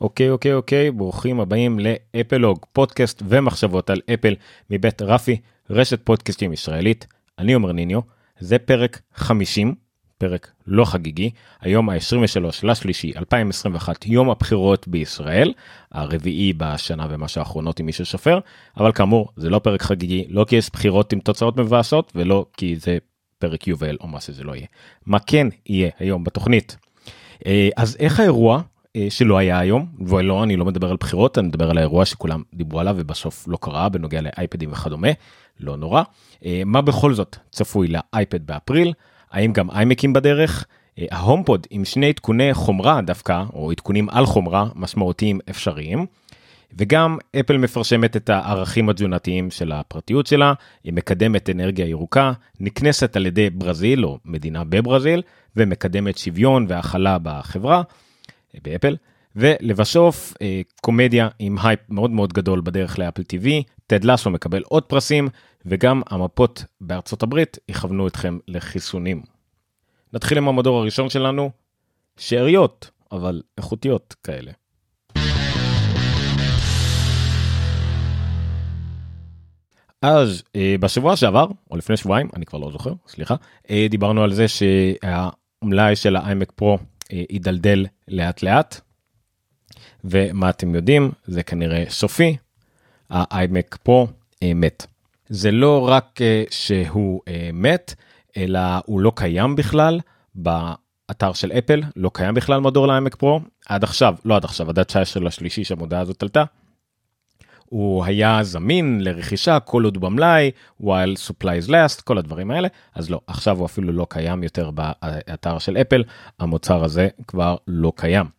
אוקיי אוקיי אוקיי ברוכים הבאים לאפלוג פודקאסט ומחשבות על אפל מבית רפי רשת פודקאסטים ישראלית אני עומר ניניו זה פרק 50 פרק לא חגיגי היום ה-23 לשלישי 2021 יום הבחירות בישראל הרביעי בשנה ומשהו האחרונות עם מי שסופר אבל כאמור זה לא פרק חגיגי לא כי יש בחירות עם תוצאות מבאסות ולא כי זה פרק יובל או מה שזה לא יהיה מה כן יהיה היום בתוכנית. אה, אז איך האירוע שלא היה היום ולא אני לא מדבר על בחירות אני מדבר על האירוע שכולם דיברו עליו ובסוף לא קרה בנוגע לאייפדים וכדומה לא נורא אה, מה בכל זאת צפוי לאייפד באפריל האם גם איימקים בדרך אה, ההומפוד עם שני עדכוני חומרה דווקא או עדכונים על חומרה משמעותיים אפשריים. וגם אפל מפרשמת את הערכים התזונתיים של הפרטיות שלה, היא מקדמת אנרגיה ירוקה, נקנסת על ידי ברזיל או מדינה בברזיל, ומקדמת שוויון והכלה בחברה. באפל ולבסוף אה, קומדיה עם הייפ מאוד מאוד גדול בדרך לאפל TV, טד לאסו מקבל עוד פרסים וגם המפות בארצות הברית יכוונו אתכם לחיסונים. נתחיל עם המדור הראשון שלנו, שאריות אבל איכותיות כאלה. אז אה, בשבוע שעבר או לפני שבועיים אני כבר לא זוכר סליחה אה, דיברנו על זה שהמלאי של האיימק פרו יידלדל לאט לאט. ומה אתם יודעים זה כנראה סופי האיימק פרו מת. זה לא רק אה, שהוא אה, מת אלא הוא לא קיים בכלל באתר של אפל לא קיים בכלל מדור לאיימק פרו עד עכשיו לא עד עכשיו עד 19 לשלישי שהמודעה הזאת עלתה. הוא היה זמין לרכישה כל עוד במלאי while supplies last כל הדברים האלה אז לא עכשיו הוא אפילו לא קיים יותר באתר של אפל המוצר הזה כבר לא קיים.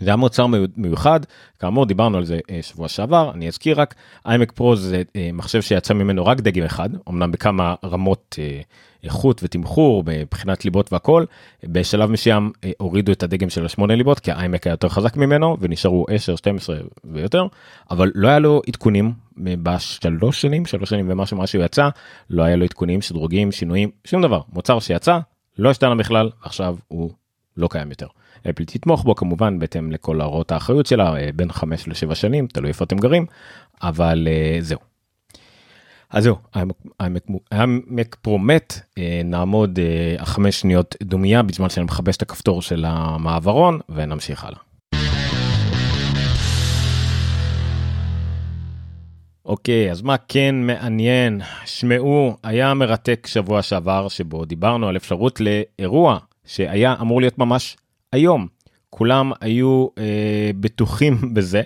זה היה מוצר מיוחד. כאמור דיברנו על זה אה, שבוע שעבר. אני אזכיר רק איימק פרו זה אה, מחשב שיצא ממנו רק דגם אחד אמנם בכמה רמות אה, איכות ותמחור מבחינת ליבות והכל בשלב מסוים הורידו את הדגם של השמונה ליבות כי האיימק היה יותר חזק ממנו ונשארו 10 12 ויותר אבל לא היה לו עדכונים בשלוש שנים שלוש שנים ומשהו משהו יצא לא היה לו עדכונים שדרוגים שינויים שום דבר. מוצר שיצא לא השתנה בכלל עכשיו הוא לא קיים יותר. אפל תתמוך בו כמובן בהתאם לכל הוראות האחריות שלה אה, בין 5 ל-7 שנים תלוי איפה אתם גרים אבל uh, זהו. אז זהו, העמק פרו מת, אה, נעמוד החמש שניות דומייה בזמן שאני מכבש את הכפתור של המעברון ונמשיך הלאה. אוקיי, אז מה כן מעניין? שמעו, היה מרתק שבוע שעבר שבו דיברנו על אפשרות לאירוע שהיה אמור להיות ממש היום. כולם היו אה, בטוחים בזה,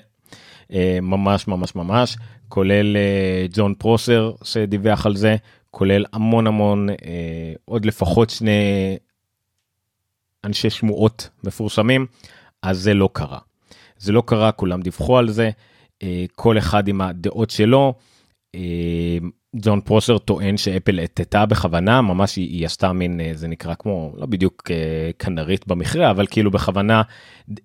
אה, ממש ממש ממש, כולל אה, ג'ון פרוסר שדיווח על זה, כולל המון המון, אה, עוד לפחות שני אנשי שמועות מפורסמים, אז זה לא קרה. זה לא קרה, כולם דיווחו על זה, אה, כל אחד עם הדעות שלו. אה, ג'ון פרוסר טוען שאפל הטטה בכוונה ממש היא, היא עשתה מין אה, זה נקרא כמו לא בדיוק אה, כנרית במכרה אבל כאילו בכוונה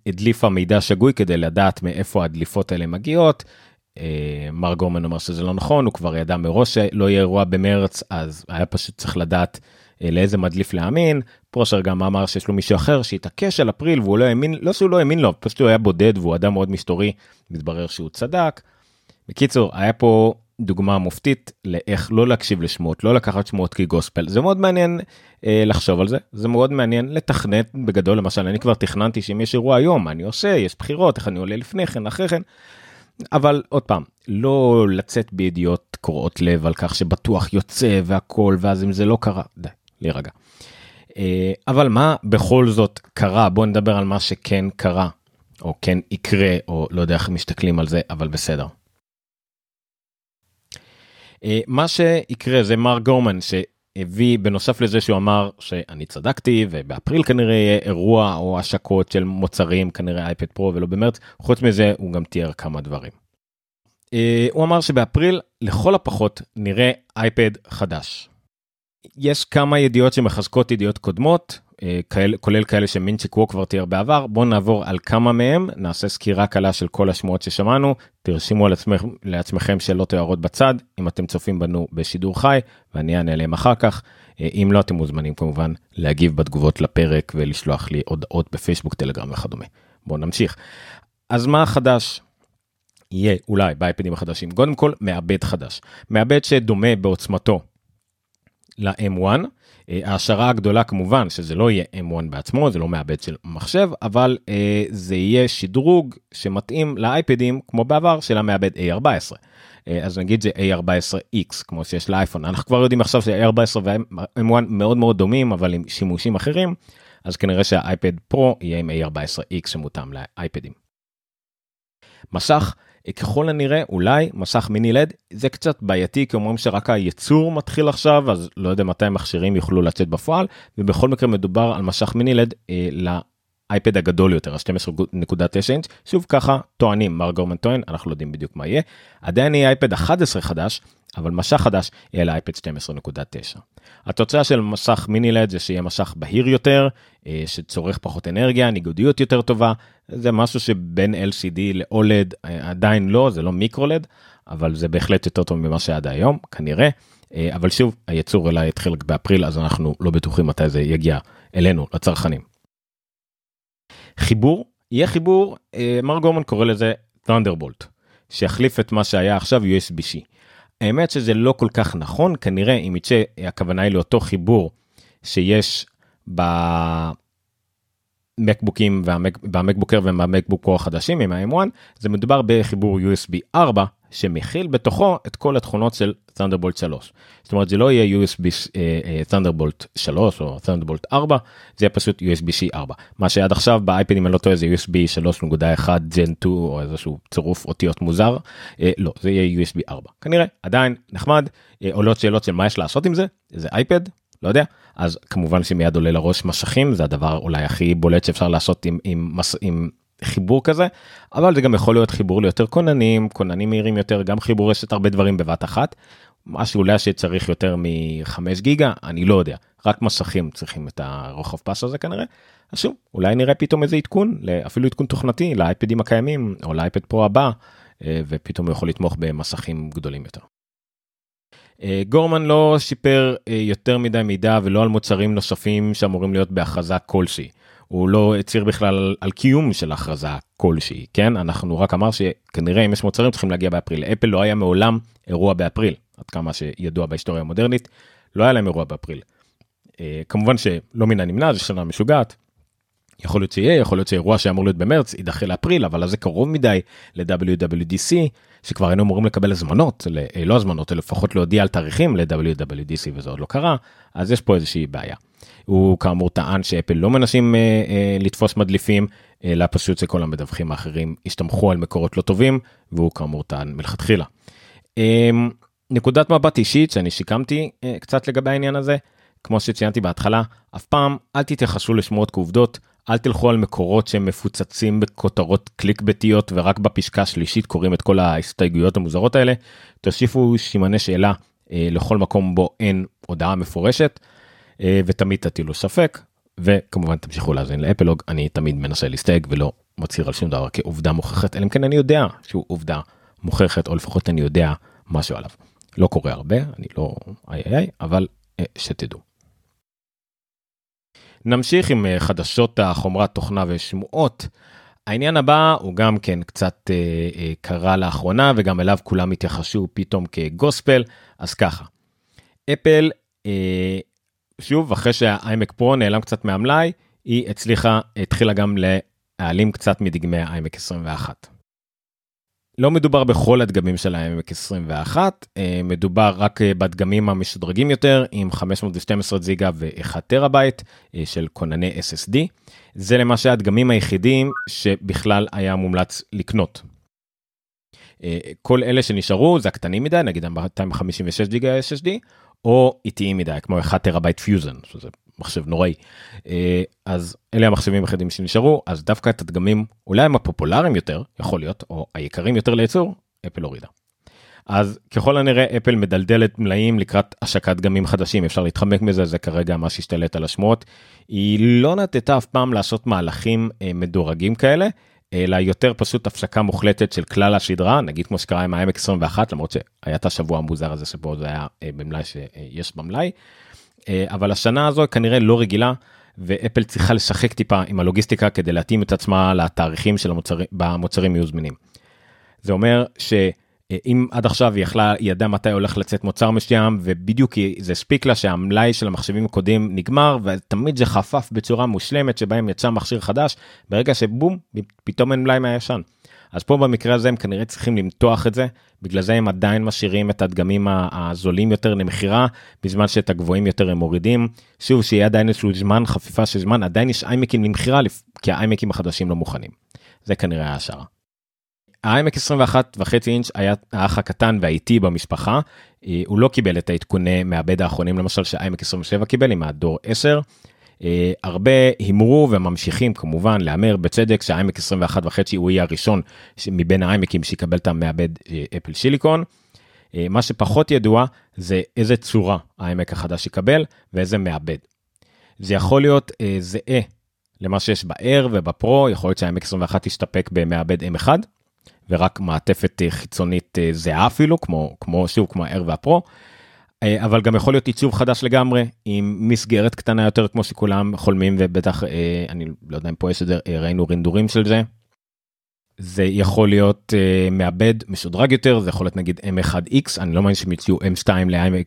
הדליפה מידע שגוי כדי לדעת מאיפה הדליפות האלה מגיעות. אה, מר גורמן אומר שזה לא נכון הוא כבר ידע מראש שלא יהיה אירוע במרץ אז היה פשוט צריך לדעת לאיזה מדליף להאמין פרוסר גם אמר שיש לו מישהו אחר שהתעקש על אפריל והוא לא האמין לא שהוא לא האמין לו פשוט הוא היה בודד והוא אדם מאוד מסתורי מתברר שהוא צדק. בקיצור היה פה דוגמה מופתית לאיך לא להקשיב לשמועות לא לקחת שמועות כגוספל זה מאוד מעניין אה, לחשוב על זה זה מאוד מעניין לתכנת בגדול למשל אני כבר תכננתי שאם יש אירוע היום מה אני עושה יש בחירות איך אני עולה לפני כן אחרי כן. אבל עוד פעם לא לצאת בידיעות קורעות לב על כך שבטוח יוצא והכל ואז אם זה לא קרה די להירגע. אה, אבל מה בכל זאת קרה בוא נדבר על מה שכן קרה או כן יקרה או לא יודע איך מסתכלים על זה אבל בסדר. אה, מה שיקרה זה מר גורמן שהביא בנוסף לזה שהוא אמר שאני צדקתי ובאפריל כנראה יהיה אירוע או השקות של מוצרים כנראה אייפד פרו ולא במרץ חוץ מזה הוא גם תיאר כמה דברים. אה, הוא אמר שבאפריל לכל הפחות נראה אייפד חדש. יש כמה ידיעות שמחזקות ידיעות קודמות אה, כולל כאלה שמינצ'י קוו כבר תיאר בעבר בואו נעבור על כמה מהם נעשה סקירה קלה של כל השמועות ששמענו על עצמכם לעצמכם שאלות הערות בצד אם אתם צופים בנו בשידור חי ואני אענה עליהם אחר כך אה, אם לא אתם מוזמנים כמובן להגיב בתגובות לפרק ולשלוח לי הודעות בפייסבוק טלגרם וכדומה. בואו נמשיך. אז מה חדש? יהיה אולי באייפדים החדשים קודם כל מעבד חדש מעבד שדומה בעוצמתו ל-M1 אה, ההשערה הגדולה כמובן שזה לא יהיה M1 בעצמו זה לא מעבד של מחשב אבל אה, זה יהיה שדרוג שמתאים לאייפדים כמו בעבר של המעבד A14 אה, אז נגיד זה A14X כמו שיש לאייפון. אנחנו כבר יודעים עכשיו ש-A14 ו-M1 מאוד מאוד דומים אבל עם שימושים אחרים אז כנראה שהאייפד פרו יהיה עם A14X שמותאם לאייפדים. מסך ככל הנראה אולי מסך מיני לד זה קצת בעייתי כי אומרים שרק הייצור מתחיל עכשיו אז לא יודע מתי מכשירים יוכלו לצאת בפועל ובכל מקרה מדובר על מסך מיני לד אה, לאייפד הגדול יותר ה-12.9 אינץ' שוב ככה טוענים מר גורמן טוען אנחנו לא יודעים בדיוק מה יהיה. עדיין יהיה אייפד 11 חדש אבל מסך חדש יהיה לאייפד 12.9. התוצאה של מסך מיני לד זה שיהיה מסך בהיר יותר, אה, שצורך פחות אנרגיה, ניגודיות יותר טובה, זה משהו שבין LCD ל-OLED אה, עדיין לא, זה לא מיקרו-לד, אבל זה בהחלט יותר טוב ממה שעד היום, כנראה. אה, אבל שוב, הייצור אולי יתחיל באפריל, אז אנחנו לא בטוחים מתי זה יגיע אלינו, לצרכנים. חיבור, יהיה חיבור, מר גורמן קורא לזה Thunderbolt, שיחליף את מה שהיה עכשיו USB-C. האמת שזה לא כל כך נכון, כנראה אם יצא הכוונה היא לאותו חיבור שיש במקבוקים והמקבוקר והמקבוק פרו החדשים עם ה-M1, זה מדובר בחיבור USB 4 שמכיל בתוכו את כל התכונות של Thunderbolt 3. זאת אומרת זה לא יהיה USB uh, uh, Thunderbolt 3 או Thunderbolt 4 זה יהיה פשוט USB-C 4. מה שעד עכשיו באייפדים אני לא טועה זה USB 3.1 Gen 2 או איזשהו צירוף אותיות מוזר. uh, לא זה יהיה USB 4 כנראה עדיין נחמד עולות שאלות של מה יש לעשות עם זה זה אייפד לא יודע אז כמובן שמיד עולה לראש משכים זה הדבר אולי הכי בולט שאפשר לעשות עם, עם, עם חיבור כזה אבל זה גם יכול להיות חיבור ליותר כוננים כוננים מהירים יותר גם חיבור רשת הרבה דברים בבת אחת. מה שאולי שצריך יותר מ-5 גיגה אני לא יודע רק מסכים צריכים את הרוחב פס הזה כנראה. אז שוב אולי נראה פתאום איזה עדכון אפילו עדכון תוכנתי לאייפדים הקיימים או לאייפד פרו הבא אה, ופתאום הוא יכול לתמוך במסכים גדולים יותר. אה, גורמן לא שיפר אה, יותר מדי מידע ולא על מוצרים נוספים שאמורים להיות בהכרזה כלשהי. הוא לא הצהיר בכלל על, קיום של הכרזה כלשהי, כן? אנחנו רק אמר שכנראה אם יש מוצרים צריכים להגיע באפריל. אפל לא היה מעולם אירוע באפריל, עד כמה שידוע בהיסטוריה המודרנית, לא היה להם אירוע באפריל. אה, כמובן שלא מן הנמנע, זו שנה משוגעת. יכול להיות שיהיה, יכול להיות שאירוע שאמור להיות במרץ יידחה לאפריל, אבל אז זה קרוב מדי ל-WWDC, שכבר היינו אמורים לקבל הזמנות, אה, לא הזמנות, אלא לפחות להודיע על תאריכים ל-WWDC וזה עוד לא קרה, אז יש פה איזושהי בעיה. הוא כאמור טען שאפל לא מנסים אה, אה, לתפוס מדליפים, אלא פשוט שכל המדווחים האחרים הסתמכו על מקורות לא טובים, והוא כאמור טען מלכתחילה. אה, נקודת מבט אישית שאני שיקמתי אה, קצת לגבי העניין הזה, כמו שציינתי בהתחלה, אף פעם אל תתייחסו לשמועות כעובדות, אל תלכו על מקורות שהם מפוצצים בכותרות קליק ביתיות ורק בפשקה השלישית קוראים את כל ההסתייגויות המוזרות האלה. תוסיפו שימני שאלה אה, לכל מקום בו אין הודעה מפורשת. אה, ותמיד תטילו ספק וכמובן תמשיכו להאזין לאפלוג אני תמיד מנסה להסתייג ולא מצהיר על שום דבר כעובדה מוכחת אלא אם כן אני יודע שהוא עובדה מוכחת או לפחות אני יודע משהו עליו. לא קורה הרבה אני לא איי איי אבל אה, שתדעו. נמשיך עם אה, חדשות החומרת תוכנה ושמועות. העניין הבא הוא גם כן קצת אה, אה, קרה לאחרונה וגם אליו כולם התייחסו פתאום כגוספל אז ככה. אפל אה, שוב אחרי שהאיימק פרו נעלם קצת מהמלאי היא הצליחה התחילה גם להעלים קצת מדגמי האיימק 21. לא מדובר בכל הדגמים של האיימק 21 אה, מדובר רק אה, בדגמים המשודרגים יותר עם 512 גיגה ו-1 טרהבייט אה, של כונני SSD זה למעשה הדגמים היחידים שבכלל היה מומלץ לקנות. כל אלה שנשארו זה הקטנים מדי נגיד 256 גיגה SSD או איטיים מדי כמו 1 טרהבייט פיוז'ן שזה מחשב נוראי אה, אז אלה המחשבים היחידים שנשארו אז דווקא את הדגמים אולי הם הפופולריים יותר יכול להיות או היקרים יותר לייצור אפל הורידה. אז ככל הנראה אפל מדלדלת מלאים לקראת השקת דגמים חדשים אפשר להתחמק מזה זה כרגע מה שהשתלט על השמועות. היא לא נטטה אף פעם לעשות מהלכים אה, מדורגים כאלה אלא יותר פשוט הפסקה מוחלטת של כלל השדרה נגיד כמו שקרה עם העמק 21 למרות שהיה את השבוע המוזר הזה שבו זה היה אה, במלאי שיש במלאי. אה, אבל השנה הזו כנראה לא רגילה ואפל צריכה לשחק טיפה עם הלוגיסטיקה כדי להתאים את עצמה לתאריכים של המוצרים, במוצרים יהיו זמינים. זה אומר שאם עד עכשיו היא יכלה, היא ידעה מתי הולך לצאת מוצר מסוים ובדיוק זה הספיק לה שהמלאי של המחשבים הקודמים נגמר ותמיד זה חפף בצורה מושלמת שבהם יצא מכשיר חדש ברגע שבום פתאום אין מלאי מהישן. אז פה במקרה הזה הם כנראה צריכים למתוח את זה, בגלל זה הם עדיין משאירים את הדגמים הזולים יותר למכירה, בזמן שאת הגבוהים יותר הם מורידים. שוב, שיהיה עדיין איזשהו זמן, חפיפה של זמן, עדיין יש איימקים למכירה, כי האיימקים החדשים לא מוכנים. זה כנראה היה השערה. האיימק 21 וחצי אינץ' היה האח הקטן והאיטי במשפחה, אה, הוא לא קיבל את העדכוני מעבד האחרונים למשל שהאיימק 27 קיבל עם הדור 10. אה, הרבה הימרו וממשיכים כמובן להמר בצדק שהאיימק 21 וחצי הוא יהיה הראשון מבין האיימקים שיקבל את המעבד אה, אפל שיליקון. אה, מה שפחות ידוע זה איזה צורה האיימק החדש יקבל ואיזה מעבד. זה יכול להיות אה, זהה למה שיש ב-Air וב-Pro, יכול להיות שהאיימק 21 יסתפק במעבד M1 ורק מעטפת חיצונית זהה אפילו כמו כמו שוב כמו ה-Air וה-Pro. אה, אבל גם יכול להיות עיצוב חדש לגמרי עם מסגרת קטנה יותר כמו שכולם חולמים ובטח אה, אני לא יודע אם פה יש את זה אה, ראינו רינדורים של זה. זה יכול להיות מעבד משודרג יותר זה יכול להיות נגיד m1x אני לא מאמין שהם יציעו m2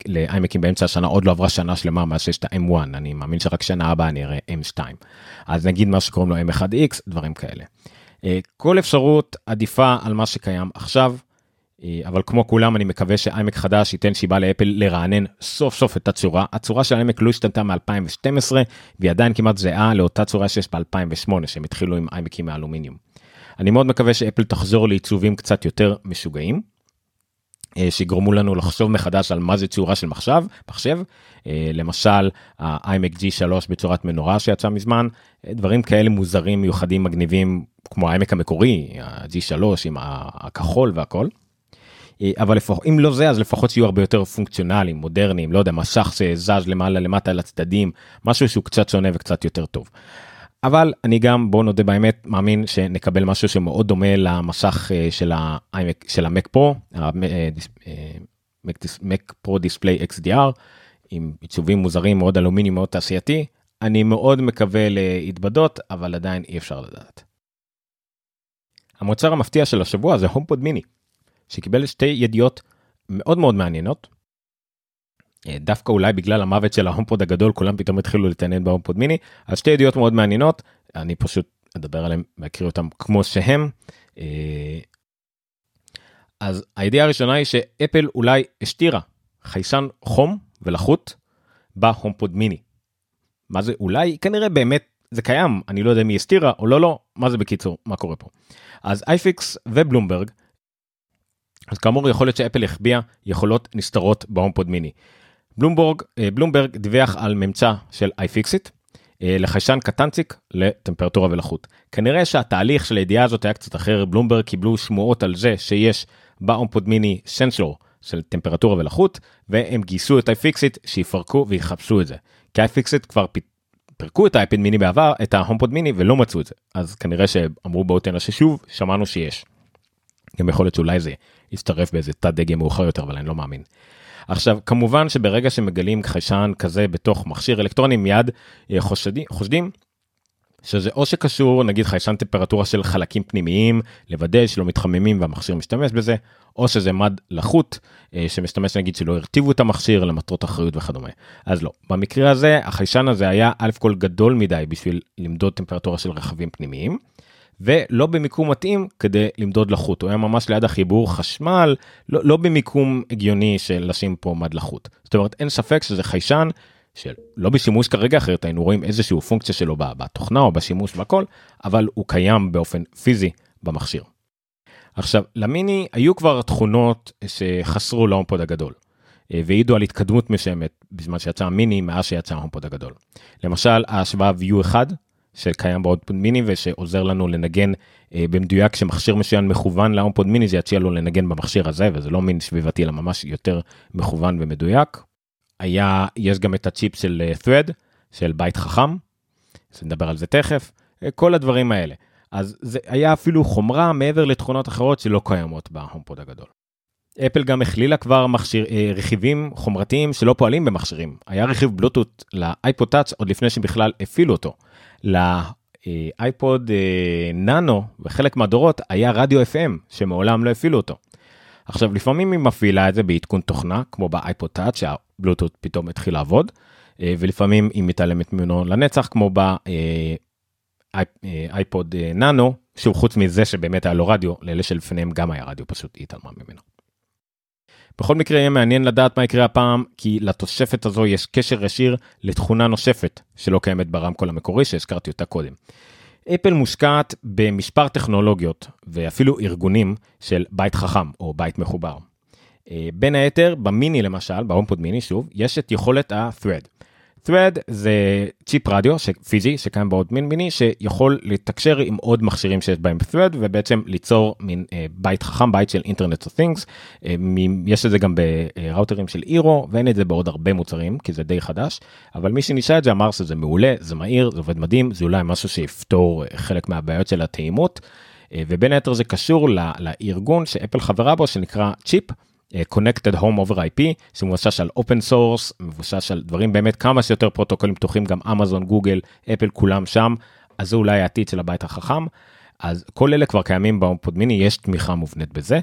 לאיימקים באמצע השנה עוד לא עברה שנה שלמה מאז שיש את ה-m1 אני מאמין שרק שנה הבאה נראה m2 אז נגיד מה שקוראים לו m1x דברים כאלה. כל אפשרות עדיפה על מה שקיים עכשיו אבל כמו כולם אני מקווה שאיימק חדש ייתן שיבה לאפל לרענן סוף סוף את הצורה הצורה של איימק לא השתנתה מ-2012 והיא עדיין כמעט זהה לאותה צורה שיש ב-2008 שהם התחילו עם איימקים מאלומיניום. אני מאוד מקווה שאפל תחזור לעיצובים קצת יותר משוגעים. אה, שיגרמו לנו לחשוב מחדש על מה זה צורה של מחשב, מחשב, אה, למשל ה-iMac G3 בצורת מנורה שיצא מזמן, דברים כאלה מוזרים מיוחדים מגניבים כמו ה-iMac המקורי, ה-G3 עם הכחול והכל. אה, אבל לפחות אם לא זה אז לפחות שיהיו הרבה יותר פונקציונליים מודרניים לא יודע משך שזז למעלה למטה לצדדים משהו שהוא קצת שונה וקצת יותר טוב. אבל אני גם בוא נודה באמת מאמין שנקבל משהו שמאוד דומה למשך אה, של ה-Mac של המק פרו, מק פרו דיספליי XDR עם עיצובים מוזרים מאוד אלומיני מאוד תעשייתי אני מאוד מקווה להתבדות אבל עדיין אי אפשר לדעת. המוצר המפתיע של השבוע זה הומפוד מיני. שקיבל שתי ידיעות מאוד מאוד מעניינות. אה, דווקא אולי בגלל המוות של ההומפוד הגדול כולם פתאום התחילו להתעניין בהומפוד מיני אז שתי ידיעות מאוד מעניינות אני פשוט אדבר עליהם ואקריא אותם כמו שהם. אה, אז הידיעה הראשונה היא שאפל אולי הסתירה חיישן חום ולחות בהומפוד מיני. מה זה אולי כנראה באמת זה קיים אני לא יודע אם היא הסתירה או לא לא מה זה בקיצור מה קורה פה. אז אייפיקס ובלומברג אז כאמור יכול להיות שאפל החביאה יכולות נסתרות בהומפוד מיני. בלומברג, אה, בלומברג דיווח על ממצא של iFixit אה, לחיישן קטנציק לטמפרטורה ולחות. כנראה שהתהליך של הידיעה הזאת היה קצת אחר, בלומברג קיבלו שמועות על זה שיש בהומפוד מיני סנסור של טמפרטורה ולחות והם גייסו את iFixit שיפרקו ויחפשו את זה. כי iFixit כבר פירקו את האייפד מיני בעבר, את ההומפוד מיני ולא מצאו את זה. אז כנראה שאמרו בואו תנסה שוב, שמענו שיש. גם יכול להיות שאולי זה יצטרף באיזה תת דגם מאוחר יותר אבל אני לא מאמין. עכשיו כמובן שברגע שמגלים חיישן כזה בתוך מכשיר אלקטרוני מיד אה, חושדים, חושדים שזה או שקשור נגיד חיישן טמפרטורה של חלקים פנימיים לוודא שלא מתחממים והמכשיר משתמש בזה או שזה מד לחות אה, שמשתמש נגיד שלא הרטיבו את המכשיר למטרות אחריות וכדומה אז לא במקרה הזה החיישן הזה היה א' כל גדול מדי בשביל למדוד טמפרטורה של רכבים פנימיים. ולא במיקום מתאים כדי למדוד לחות הוא היה ממש ליד החיבור חשמל לא, לא במיקום הגיוני של לשים פה מד לחות זאת אומרת אין ספק שזה חיישן שלא בשימוש כרגע אחרת היינו רואים איזשהו פונקציה שלו בתוכנה או בשימוש והכל אבל הוא קיים באופן פיזי במכשיר. עכשיו למיני היו כבר תכונות שחסרו להומפוד הגדול אה, והעידו על התקדמות מסוימת בזמן שיצא המיני מאז שיצא ההומפוד הגדול. למשל ההשוואה view 1 שקיים באומפוד מיני ושעוזר לנו לנגן אה, במדויק כשמכשיר מסוים מכוון להומפוד מיני זה יציע לו לנגן במכשיר הזה וזה לא מין סביבתי אלא ממש יותר מכוון ומדויק. היה יש גם את הצ'יפ של אה, thread של בית חכם. אז נדבר על זה תכף אה, כל הדברים האלה אז זה היה אפילו חומרה מעבר לתכונות אחרות שלא קיימות בהומפוד הגדול. אפל גם הכלילה כבר מכשיר, אה, רכיבים חומרתיים שלא פועלים במכשירים. היה רכיב בלוטות' לאייפוד טאץ' עוד לפני שבכלל הפעילו אותו. לאייפוד אה, נאנו בחלק מהדורות היה רדיו FM שמעולם לא הפעילו אותו. עכשיו לפעמים היא מפעילה את זה בעדכון תוכנה כמו באייפוד טאץ' שהבלוטות פתאום התחיל לעבוד אה, ולפעמים היא מתעלמת ממנו לנצח כמו באייפוד נאנו שוב חוץ מזה שבאמת היה לו רדיו לאלה שלפניהם גם היה רדיו פשוט היא התעלמה ממנו. בכל מקרה יהיה מעניין לדעת מה יקרה הפעם, כי לתוספת הזו יש קשר ישיר לתכונה נוספת שלא קיימת ברמקול המקורי שהזכרתי אותה קודם. אפל מושקעת במספר טכנולוגיות ואפילו ארגונים של בית חכם או בית מחובר. אה, בין היתר במיני למשל, בהומפוד מיני שוב, יש את יכולת ה-thread. Thread זה צ'יפ רדיו פיזי שקיים בעוד מין מיני שיכול לתקשר עם עוד מכשירים שיש בהם thread ובעצם ליצור מין אה, בית חכם בית של internet of things. אה, יש את זה גם בראוטרים של אירו ואין את זה בעוד הרבה מוצרים כי זה די חדש. אבל מי שניסה את זה אמר שזה מעולה זה מהיר זה עובד מדהים זה אולי משהו שיפתור חלק מהבעיות של התאימות אה, ובין היתר זה קשור לארגון שאפל חברה בו שנקרא צ'יפ. אה, connected Home over IP שמבוסס על open source מבוסס על דברים באמת כמה שיותר פרוטוקולים פתוחים גם אמזון גוגל אפל כולם שם אז זה אולי העתיד של הבית החכם. אז כל אלה כבר קיימים בהומפוד מיני יש תמיכה מובנית בזה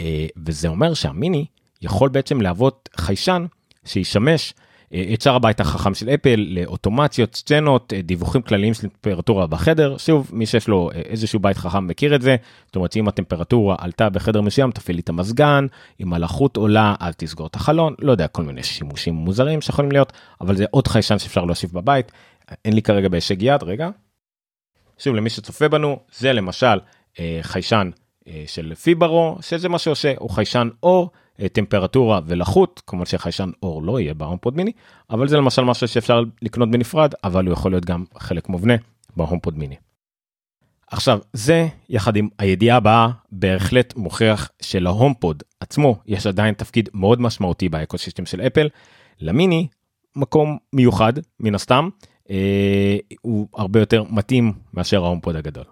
אה, וזה אומר שהמיני יכול בעצם להוות חיישן שישמש את שאר הבית החכם של אפל לאוטומציות, סצנות, אה, דיווחים כלליים של טמפרטורה בחדר. שוב, מי שיש לו אה, איזשהו בית חכם מכיר את זה. זאת אומרת שאם הטמפרטורה עלתה בחדר מסוים, תפעיל את המזגן, אם הלחות עולה, אל תסגור את החלון, לא יודע, כל מיני שימושים מוזרים שיכולים להיות, אבל זה עוד חיישן שאפשר להוסיף בבית. אין לי כרגע בהישג יד, רגע. שוב, למי שצופה בנו, זה למשל חיישן של פיברו, שזה מה שעושה, הוא חיישן אור. אה, טמפרטורה ולחות, כמובן שחיישן אור לא יהיה ב HomePod mini, אבל זה למשל משהו שאפשר לקנות בנפרד, אבל הוא יכול להיות גם חלק מובנה ב HomePod mini. עכשיו זה יחד עם הידיעה הבאה בהחלט מוכיח שלה HomePod עצמו יש עדיין תפקיד מאוד משמעותי ב ecosystem של אפל. למיני מקום מיוחד מן הסתם אה, הוא הרבה יותר מתאים מאשר ה HomePod הגדול.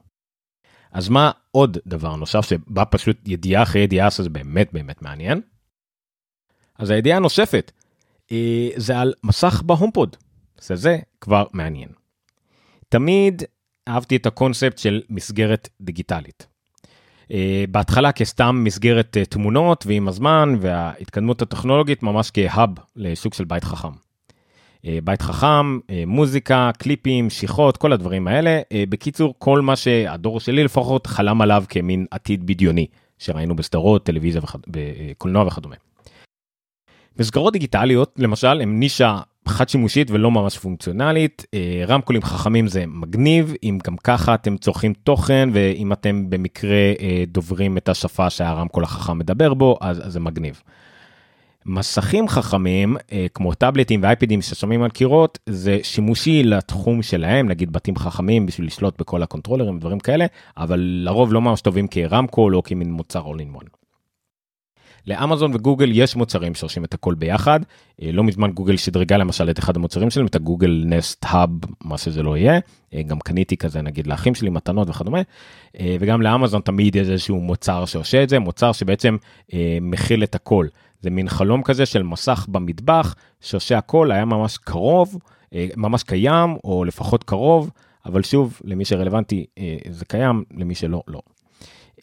אז מה עוד דבר נוסף שבא פשוט ידיעה אחרי ידיעה שזה באמת באמת מעניין. אז הידיעה הנוספת אה, זה על מסך בהומפוד. זה זה כבר מעניין. תמיד אהבתי את הקונספט של מסגרת דיגיטלית. אה, בהתחלה כסתם מסגרת אה, תמונות ועם הזמן וההתקדמות הטכנולוגית ממש כהאב לסוג של בית חכם. בית חכם, מוזיקה, קליפים, שיחות, כל הדברים האלה. בקיצור, כל מה שהדור שלי לפחות חלם עליו כמין עתיד בדיוני שראינו בסדרות, טלוויזיה, וחד... בקולנוע וכדומה. מסגרות דיגיטליות למשל הם נישה חד שימושית ולא ממש פונקציונלית אה, רמקולים חכמים זה מגניב אם גם ככה אתם צורכים תוכן ואם אתם במקרה אה, דוברים את השפה שהרמקול החכם מדבר בו אז, אז זה מגניב. מסכים חכמים אה, כמו טאבלטים ואייפדים ששומעים על קירות זה שימושי לתחום שלהם נגיד בתים חכמים בשביל לשלוט בכל הקונטרולרים דברים כאלה אבל לרוב לא ממש טובים כרמקול או כמין מוצר one. לאמזון וגוגל יש מוצרים שעושים את הכל ביחד. אה, לא מזמן גוגל שדרגה למשל את אחד המוצרים שלהם, את הגוגל נסט האב, מה שזה לא יהיה. אה, גם קניתי כזה נגיד לאחים שלי מתנות וכדומה. אה, וגם לאמזון תמיד יש איזשהו מוצר שעושה את זה, מוצר שבעצם מכיל את הכל. זה מין חלום כזה של מסך במטבח שעושה הכל, היה ממש קרוב, ממש קיים, או לפחות קרוב, אבל שוב, למי שרלוונטי זה קיים, למי שלא, לא.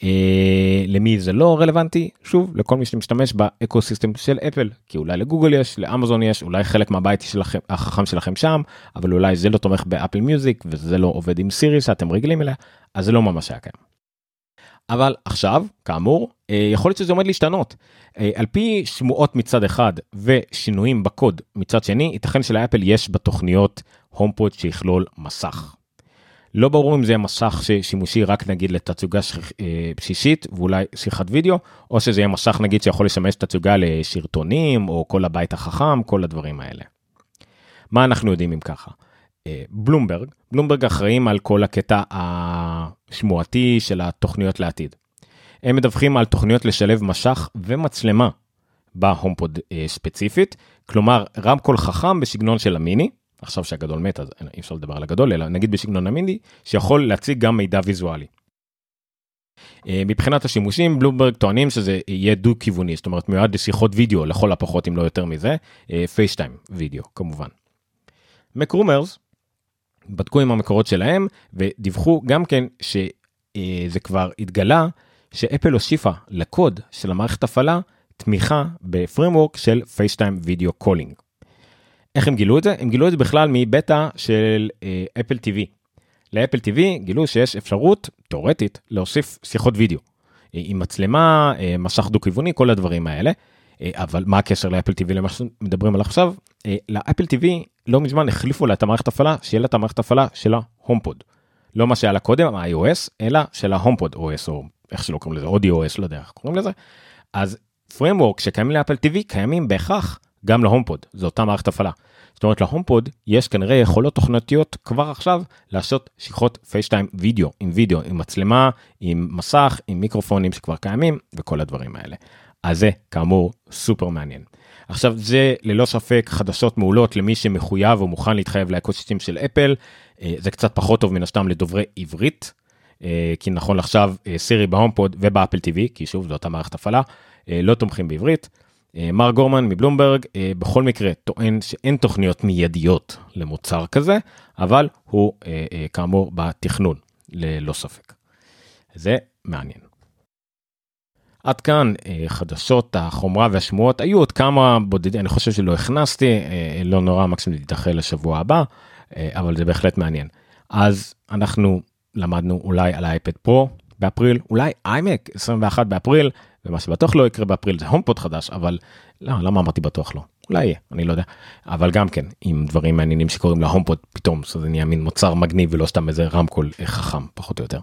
אה, למי זה לא רלוונטי שוב לכל מי שמשתמש ב ecosystem של אפל כי אולי לגוגל יש לאמזון יש אולי חלק מהבית שלכם החכם שלכם שם אבל אולי זה לא תומך ב Apple Music וזה לא עובד עם סירי שאתם רגילים אליה אז זה לא ממש היה קיים. אבל עכשיו כאמור אה, יכול להיות שזה עומד להשתנות אה, על פי שמועות מצד אחד ושינויים בקוד מצד שני ייתכן שלאפל יש בתוכניות הומפוד שיכלול מסך. לא ברור אם זה מסך שימושי רק נגיד לתצוגה אה, בסיסית ואולי שיחת וידאו, או שזה יהיה מסך נגיד שיכול לשמש תצוגה לשרטונים או כל הבית החכם, כל הדברים האלה. מה אנחנו יודעים אם ככה? אה, בלומברג, בלומברג אחראים על כל הקטע השמועתי של התוכניות לעתיד. הם מדווחים על תוכניות לשלב משך ומצלמה בהומפוד אה, ספציפית, כלומר רמקול חכם בסגנון של המיני, עכשיו שהגדול מת אז אי אפשר לדבר על הגדול אלא נגיד בסגנון המינדי שיכול להציג גם מידע ויזואלי. מבחינת השימושים בלומברג טוענים שזה יהיה דו כיווני זאת אומרת מיועד לשיחות וידאו לכל הפחות אם לא יותר מזה FaceTime וידאו כמובן. MacRumors בדקו עם המקורות שלהם ודיווחו גם כן שזה כבר התגלה שאפל הוסיפה לקוד של המערכת הפעלה תמיכה ב framework של FaceTime video calling. איך הם גילו את זה? הם גילו את זה בכלל מבטא של אפל אה, TV. לאפל TV גילו שיש אפשרות תאורטית להוסיף שיחות וידאו. עם מצלמה, אה, מסך דו-כיווני, כל הדברים האלה. אבל מה הקשר לאפל TV למה שמדברים עליו עכשיו? לאפל TV לא מזמן החליפו לה את המערכת הפעלה, שיהיה לה את המערכת הפעלה של ה HomePod. לא מה שהיה לה קודם, ה-iOS, אלא של ה HomePod OS, או איך שלא קוראים לזה, אודיו OS, לא יודע איך קוראים לזה. אז framework שקיימים לאפל TV קיימים בהכרח גם ל HomePod, זו אותה מערכת הפעלה. זאת אומרת ל HomePod יש כנראה יכולות תוכנתיות כבר עכשיו לעשות שיחות FaceTime וידאו עם וידאו עם מצלמה עם מסך עם מיקרופונים שכבר קיימים וכל הדברים האלה. אז זה כאמור סופר מעניין. עכשיו זה ללא ספק חדשות מעולות למי שמחויב או מוכן להתחייב ל ecosystem של אפל זה קצת פחות טוב מן הסתם לדוברי עברית כי נכון לעכשיו סירי ב HomePod ובאפל TV כי שוב זו אותה מערכת הפעלה לא תומכים בעברית. מארק גורמן מבלומברג בכל מקרה טוען שאין תוכניות מיידיות למוצר כזה אבל הוא כאמור בתכנון ללא ספק. זה מעניין. עד כאן חדשות החומרה והשמועות היו עוד כמה בודדים אני חושב שלא הכנסתי לא נורא מקסימום תידחה לשבוע הבא אבל זה בהחלט מעניין אז אנחנו למדנו אולי על ה iPad Pro באפריל אולי iMac 21 באפריל ומה שבטוח לא יקרה באפריל זה HomePod חדש אבל לא למה אמרתי בטוח לא אולי יהיה אני לא יודע אבל גם כן עם דברים מעניינים שקוראים להומפוד פתאום זה נהיה מין מוצר מגניב ולא סתם איזה רמקול חכם פחות או יותר.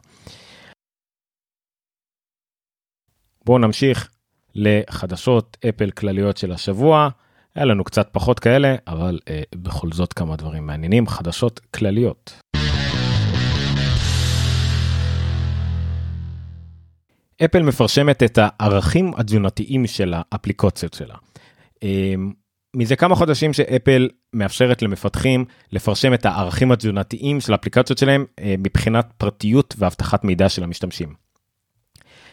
בואו נמשיך לחדשות אפל כלליות של השבוע היה לנו קצת פחות כאלה אבל אה, בכל זאת כמה דברים מעניינים חדשות כלליות. אפל מפרשמת את הערכים התזונתיים של האפליקציות שלה. אמ, מזה כמה חודשים שאפל מאפשרת למפתחים לפרשם את הערכים התזונתיים של האפליקציות שלהם אה, מבחינת פרטיות ואבטחת מידע של המשתמשים.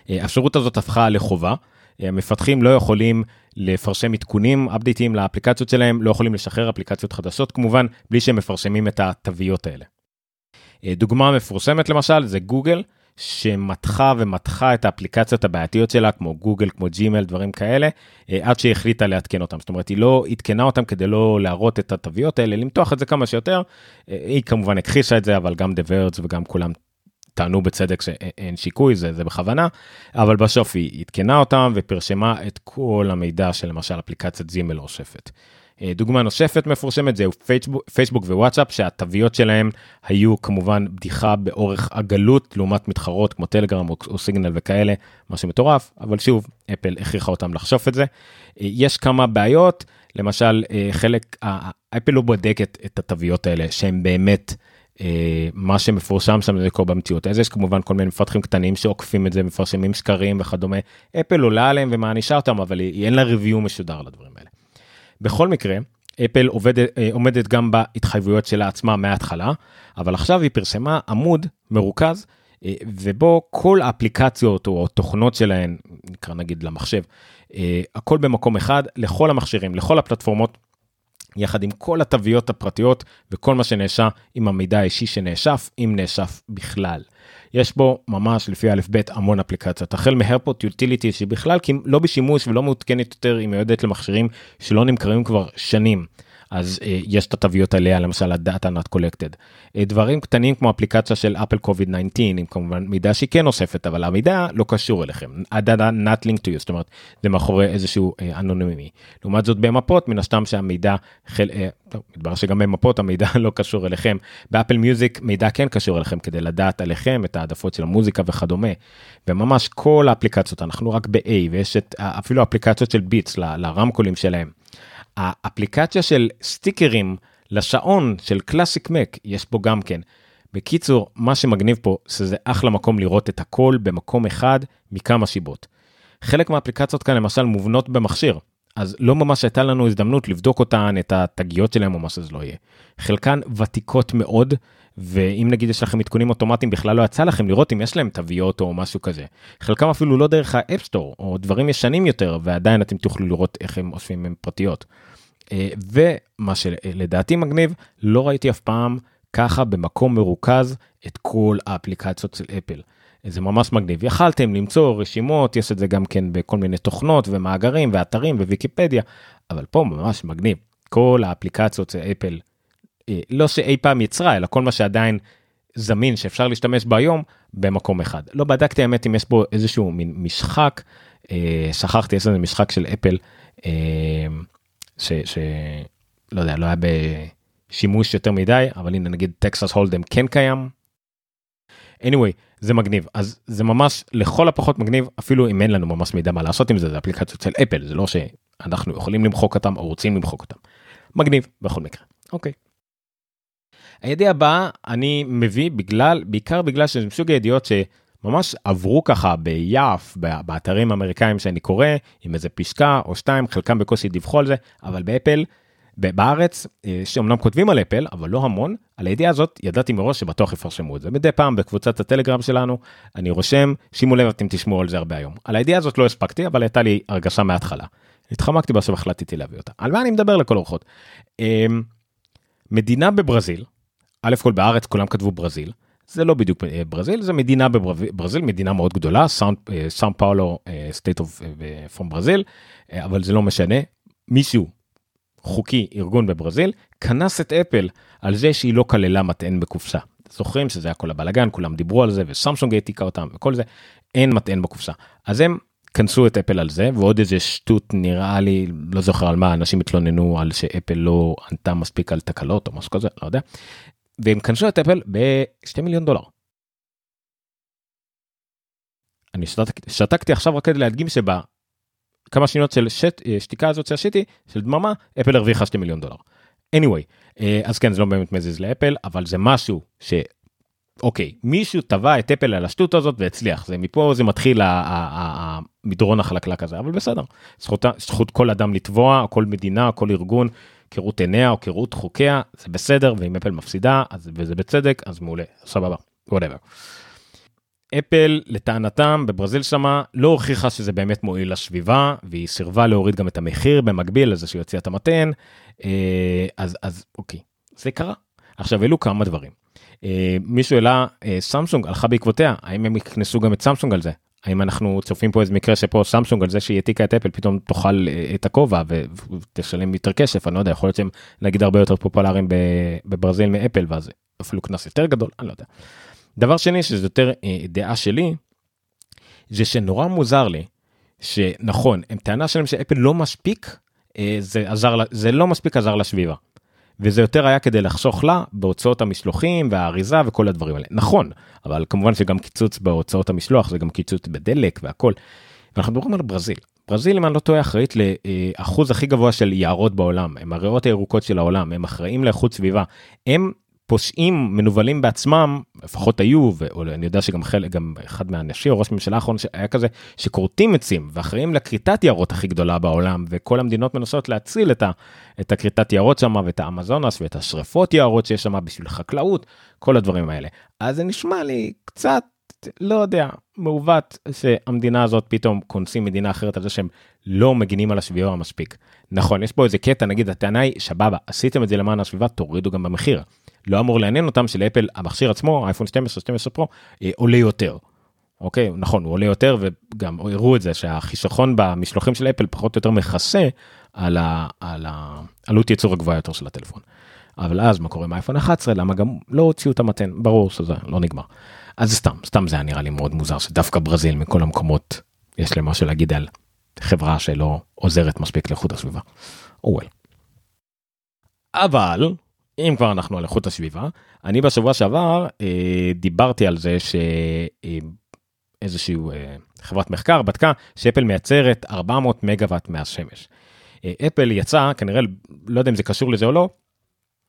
אה, האפשרות הזאת הפכה לחובה, אה, המפתחים לא יכולים לפרשם עדכונים, אפדייטים לאפליקציות שלהם, לא יכולים לשחרר אפליקציות חדשות כמובן, בלי שהם מפרשמים את התוויות האלה. דוגמה מפורסמת למשל זה גוגל, שמתחה ומתחה את האפליקציות הבעייתיות שלה כמו גוגל כמו ג'ימל דברים כאלה אה, עד שהיא החליטה לעדכן אותם. זאת אומרת היא לא עדכנה אותם כדי לא להראות את התוויות האלה למתוח את זה כמה שיותר. אה, היא כמובן הכחישה את זה אבל גם ורדס וגם כולם טענו בצדק שאין שיקוי זה זה בכוונה. אבל בסוף היא עדכנה אותם ופרשמה את כל המידע של למשל אפליקציית זימל אוספת. אה, דוגמה נוספת מפורשמת זהו פייסבוק, פייסבוק ווואטסאפ שהתוויות שלהם היו כמובן בדיחה באורך עגלות לעומת מתחרות כמו טלגרם או, או סיגנל וכאלה מה שמטורף אבל שוב אפל הכריחה אותם לחשוף את זה. אה, יש כמה בעיות למשל אה, חלק אפל לא בודקת את התוויות האלה שהם באמת. מה שמפורשם שם זה קורה במציאות אז יש כמובן כל מיני מפתחים קטנים שעוקפים את זה מפרשמים שקרים וכדומה אפל עולה עליהם ומענישה אותם אבל היא אין לה ריוויו משודר לדברים האלה. בכל מקרה, אפל עובדת, אה, עומדת גם בהתחייבויות שלה עצמה מההתחלה, אבל עכשיו היא פרסמה עמוד מרוכז, אה, ובו כל האפליקציות או התוכנות שלהן, נקרא נגיד למחשב, אה, הכל במקום אחד, לכל המכשירים, לכל הפלטפורמות, יחד עם כל התוויות הפרטיות וכל מה שנאשע עם המידע האישי שנאשף, אם נאשף בכלל. יש בו ממש לפי א' ב' המון אפליקציות החל מהרפוט יוטיליטי שבכלל לא בשימוש ולא מעודכנת יותר היא מיועדת למכשירים שלא נמכרים כבר שנים. אז uh, יש את התוויות עליה למשל הדאטה not collected. Uh, דברים קטנים כמו אפליקציה של אפל קוביד 19 עם כמובן מידע שהיא כן אוספת אבל המידע לא קשור אליכם. הדאטה not linked to you זאת אומרת זה מאחורי איזשהו אה, אנונימי. לעומת זאת במפות מן הסתם שהמידע חל... אה, טוב, מתברר שגם במפות המידע לא קשור אליכם. ב Apple Music מידע כן קשור אליכם כדי לדעת עליכם את העדפות של המוזיקה וכדומה. וממש כל האפליקציות אנחנו רק ב-A ויש את אפילו אפליקציות של Beats לרמקולים שלהם. האפליקציה של סטיקרים לשעון של Classic Mac יש פה גם כן. בקיצור מה שמגניב פה שזה אחלה מקום לראות את הכל במקום אחד מכמה סיבות. חלק מהאפליקציות כאן למשל מובנות במכשיר אז לא ממש הייתה לנו הזדמנות לבדוק אותן, את התגיות שלהם או מה שזה לא יהיה. חלקן ותיקות מאוד, ואם נגיד יש לכם עדכונים אוטומטיים בכלל לא יצא לכם לראות אם יש להם תוויות או משהו כזה. חלקם אפילו לא דרך ה App Store או דברים ישנים יותר ועדיין אתם תוכלו לראות איך הם אוספים הם פרטיות. אה, ומה שלדעתי מגניב לא ראיתי אף פעם ככה במקום מרוכז את כל האפליקציות של אפל. זה ממש מגניב יכלתם למצוא רשימות יש את זה גם כן בכל מיני תוכנות ומאגרים ואתרים וויקיפדיה אבל פה ממש מגניב כל האפליקציות של אפל לא שאי פעם יצרה אלא כל מה שעדיין זמין שאפשר להשתמש בו היום במקום אחד לא בדקתי האמת אם יש פה איזשהו מין משחק אה, שכחתי איזה משחק של אפל אה, שלא יודע לא היה בשימוש יותר מדי אבל הנה נגיד טקסס הולדם כן קיים. anyway זה מגניב אז זה ממש לכל הפחות מגניב אפילו אם אין לנו ממש מידע מה לעשות עם זה זה אפליקציות של אפל זה לא שאנחנו יכולים למחוק אותם או רוצים למחוק אותם. מגניב בכל מקרה אוקיי. הידיעה הבאה אני מביא בגלל בעיקר בגלל שזה מסוג הידיעות שממש עברו ככה ביעף באתרים האמריקאים שאני קורא עם איזה פסקה או שתיים חלקם בקושי דיווחו על זה אבל באפל בארץ אה, שאומנם כותבים על אפל אבל לא המון על הידיעה הזאת ידעתי מראש שבטוח יפרשמו את זה מדי פעם בקבוצת הטלגרם שלנו אני רושם שימו לב אתם תשמעו על זה הרבה היום על הידיעה הזאת לא הספקתי אבל הייתה לי הרגשה מההתחלה. התחמקתי בסוף החלטתי להביא אותה על מה אני מדבר לכל אורחות. אמ, מדינה בברזיל א' כל בארץ כולם כתבו ברזיל זה לא בדיוק אה, ברזיל זה מדינה בברזיל מדינה מאוד גדולה סאם פאולו סטייט אוף פרום ברזיל אבל זה לא משנה מישהו חוקי ארגון בברזיל כנס את אפל על זה שהיא לא כללה מטען בקופסה. זוכרים שזה היה כל הבלאגן כולם דיברו על זה וסמסונג העתיקה אותם וכל זה אין מטען בקופסה אז הם כנסו את אפל על זה ועוד איזה שטות נראה לי לא זוכר על מה אנשים התלוננו על שאפל לא ענתה מספיק על תקלות או משהו כזה לא יודע. והם כנסו את אפל ב-2 מיליון דולר. אני שתקתי, שתקתי עכשיו רק כדי להדגים שבה כמה שניות של אה, שתיקה הזאת שעשיתי של דממה אפל הרוויחה 2 מיליון דולר. anyway אה, אז כן זה לא באמת מזיז לאפל אבל זה משהו ש... אוקיי מישהו תבע את אפל על השטות הזאת והצליח זה מפה זה מתחיל המדרון החלקלק הזה אבל בסדר זכות, זכות כל אדם לתבוע כל מדינה כל ארגון כראות עיניה או כראות חוקיה זה בסדר ואם אפל מפסידה אז וזה בצדק אז מעולה סבבה whatever. אפל לטענתם בברזיל שמה לא הוכיחה שזה באמת מועיל לסביבה והיא סירבה להוריד גם את המחיר במקביל לזה שהיא הוציאה את המתן אה, אז אז אוקיי זה קרה עכשיו אלו כמה דברים. אה, מישהו העלה אה, סמסונג הלכה בעקבותיה האם הם יכנסו גם את סמסונג על זה האם אנחנו צופים פה איזה מקרה שפה סמסונג על זה שהיא העתיקה את אפל פתאום תאכל את הכובע ותשלם יותר כסף אני לא יודע יכול להיות שהם נגיד הרבה יותר פופולריים בברזיל מאפל ואז אפילו קנס יותר גדול אני לא יודע. דבר שני שזה יותר אה, דעה שלי זה שנורא מוזר לי שנכון הם טענה שלהם שאפל לא מספיק אה, זה עזר זה לא מספיק עזר לסביבה. וזה יותר היה כדי לחסוך לה בהוצאות המשלוחים והאריזה וכל הדברים האלה. נכון אבל כמובן שגם קיצוץ בהוצאות המשלוח זה גם קיצוץ בדלק והכל. אנחנו מדברים על ברזיל. ברזיל אם אני לא טועה אחראית לאחוז הכי גבוה של יערות בעולם. הם הריאות הירוקות של העולם הם אחראים לאיכות סביבה. הם פושעים מנוולים בעצמם לפחות היו ואני יודע שגם חלק גם אחד מהאנשים או ראש ממשלה האחרון שהיה כזה שכורתים עצים ואחראים לכריתת יערות הכי גדולה בעולם וכל המדינות מנסות להציל את, ה, את הכריתת יערות שם ואת האמזונס ואת השרפות יערות שיש שם בשביל חקלאות כל הדברים האלה אז זה נשמע לי קצת לא יודע מעוות שהמדינה הזאת פתאום כונסים מדינה אחרת על זה שהם לא מגינים על הסביבה מספיק נכון יש פה איזה קטע נגיד הטענה היא שבבה עשיתם את זה למען הסביבה תורידו גם במחיר. לא אמור לעניין אותם שלאפל המכשיר עצמו אייפון 12 12 פרו אה, עולה יותר. אוקיי נכון הוא עולה יותר וגם הראו את זה שהחיסכון במשלוחים של אפל פחות או יותר מכסה על, ה, על העלות ייצור הגבוהה יותר של הטלפון. אבל אז מה קורה עם אייפון 11 למה גם לא הוציאו את המתן ברור שזה לא נגמר. אז סתם סתם זה היה נראה לי מאוד מוזר שדווקא ברזיל מכל המקומות יש להם משהו להגיד על חברה שלא עוזרת מספיק לאיכות הסביבה. או well. אבל אם כבר אנחנו על איכות הסביבה אני בשבוע שעבר אה, דיברתי על זה שאיזשהו אה, אה, חברת מחקר בדקה שאפל מייצרת 400 מגוואט מהשמש. אה, אפל יצא כנראה לא יודע אם זה קשור לזה או לא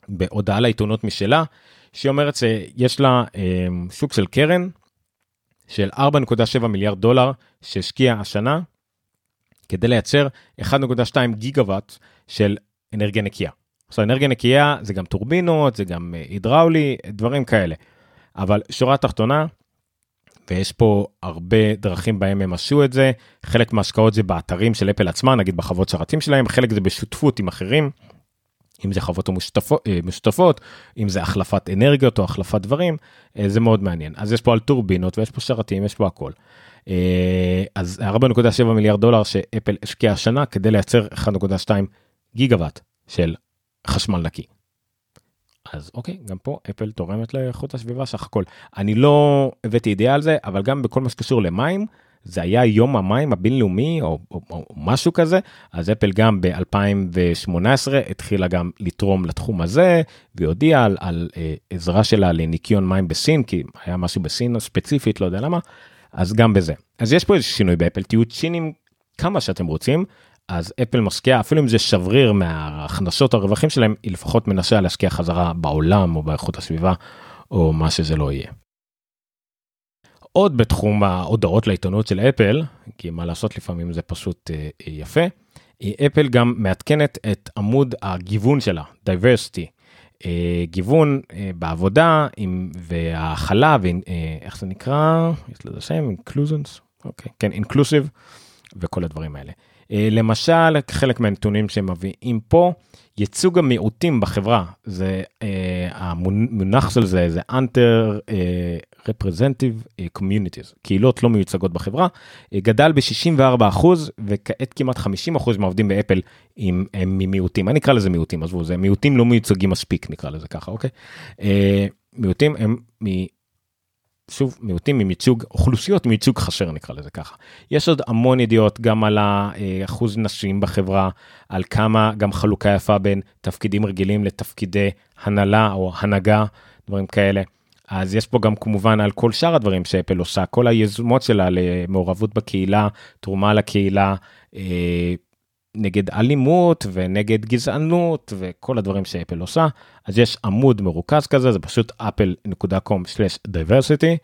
בהודעה לעיתונות משלה שהיא אומרת שיש לה אה, סוג של קרן של 4.7 מיליארד דולר שהשקיעה השנה כדי לייצר 1.2 גיגה וואט של אנרגיה נקייה. עכשיו אנרגיה נקייה זה גם טורבינות, זה גם אה, הידראולי, דברים כאלה. אבל שורה תחתונה, ויש פה הרבה דרכים בהם הם עשו את זה, חלק מההשקעות זה באתרים של אפל עצמה, נגיד בחוות שרתים שלהם, חלק זה בשותפות עם אחרים, אם זה חוות משותפות, אה, משותפות, אם זה החלפת אנרגיות או החלפת דברים, אה, זה מאוד מעניין. אז יש פה על טורבינות ויש פה שרתים, יש פה הכל. אז 4.7 מיליארד דולר שאפל השקיעה השנה כדי לייצר 1.2 גיגה וואט של חשמל נקי. אז אוקיי, גם פה אפל תורמת לאיכות הסביבה סך הכל. אני לא הבאתי ידיעה על זה, אבל גם בכל מה שקשור למים, זה היה יום המים הבינלאומי או, או, או משהו כזה, אז אפל גם ב-2018 התחילה גם לתרום לתחום הזה, והיא הודיעה על, על אה, עזרה שלה לניקיון מים בסין, כי היה משהו בסין ספציפית, לא יודע למה, אז גם בזה. אז יש פה איזה שינוי באפל, תהיו צ'ינים כמה שאתם רוצים, אז אפל משקיעה אפילו אם זה שבריר מההכנסות הרווחים שלהם היא לפחות מנסה להשקיע חזרה בעולם או באיכות הסביבה או מה שזה לא יהיה. עוד בתחום ההודעות לעיתונות של אפל כי מה לעשות לפעמים זה פשוט אה, יפה. אפל גם מעדכנת את עמוד הגיוון שלה diversity אה, גיוון אה, בעבודה עם והכלה ואיך זה נקרא יש לזה שם inclusions אוקיי כן inclusive וכל הדברים האלה. אה, למשל, חלק מהנתונים שהם מביאים פה, ייצוג המיעוטים בחברה, זה אה, המונח של זה, זה under אה, representative communities, קהילות לא מיוצגות בחברה, גדל ב-64% וכעת כמעט 50% מהעובדים באפל הם, הם ממיעוטים, אני אקרא לזה מיעוטים, עזבו, זה מיעוטים לא מיוצגים מספיק, נקרא לזה ככה, אוקיי? מיעוטים הם שוב מיעוטים עם ייצוג אוכלוסיות עם ייצוג חסר נקרא לזה ככה. יש עוד המון ידיעות גם על האחוז נשים בחברה על כמה גם חלוקה יפה בין תפקידים רגילים לתפקידי הנהלה או הנהגה דברים כאלה. אז יש פה גם כמובן על כל שאר הדברים שאפל עושה כל היזומות שלה למעורבות בקהילה תרומה לקהילה אה, נגד אלימות ונגד גזענות וכל הדברים שאפל עושה אז יש עמוד מרוכז כזה זה פשוט apple.com/diversity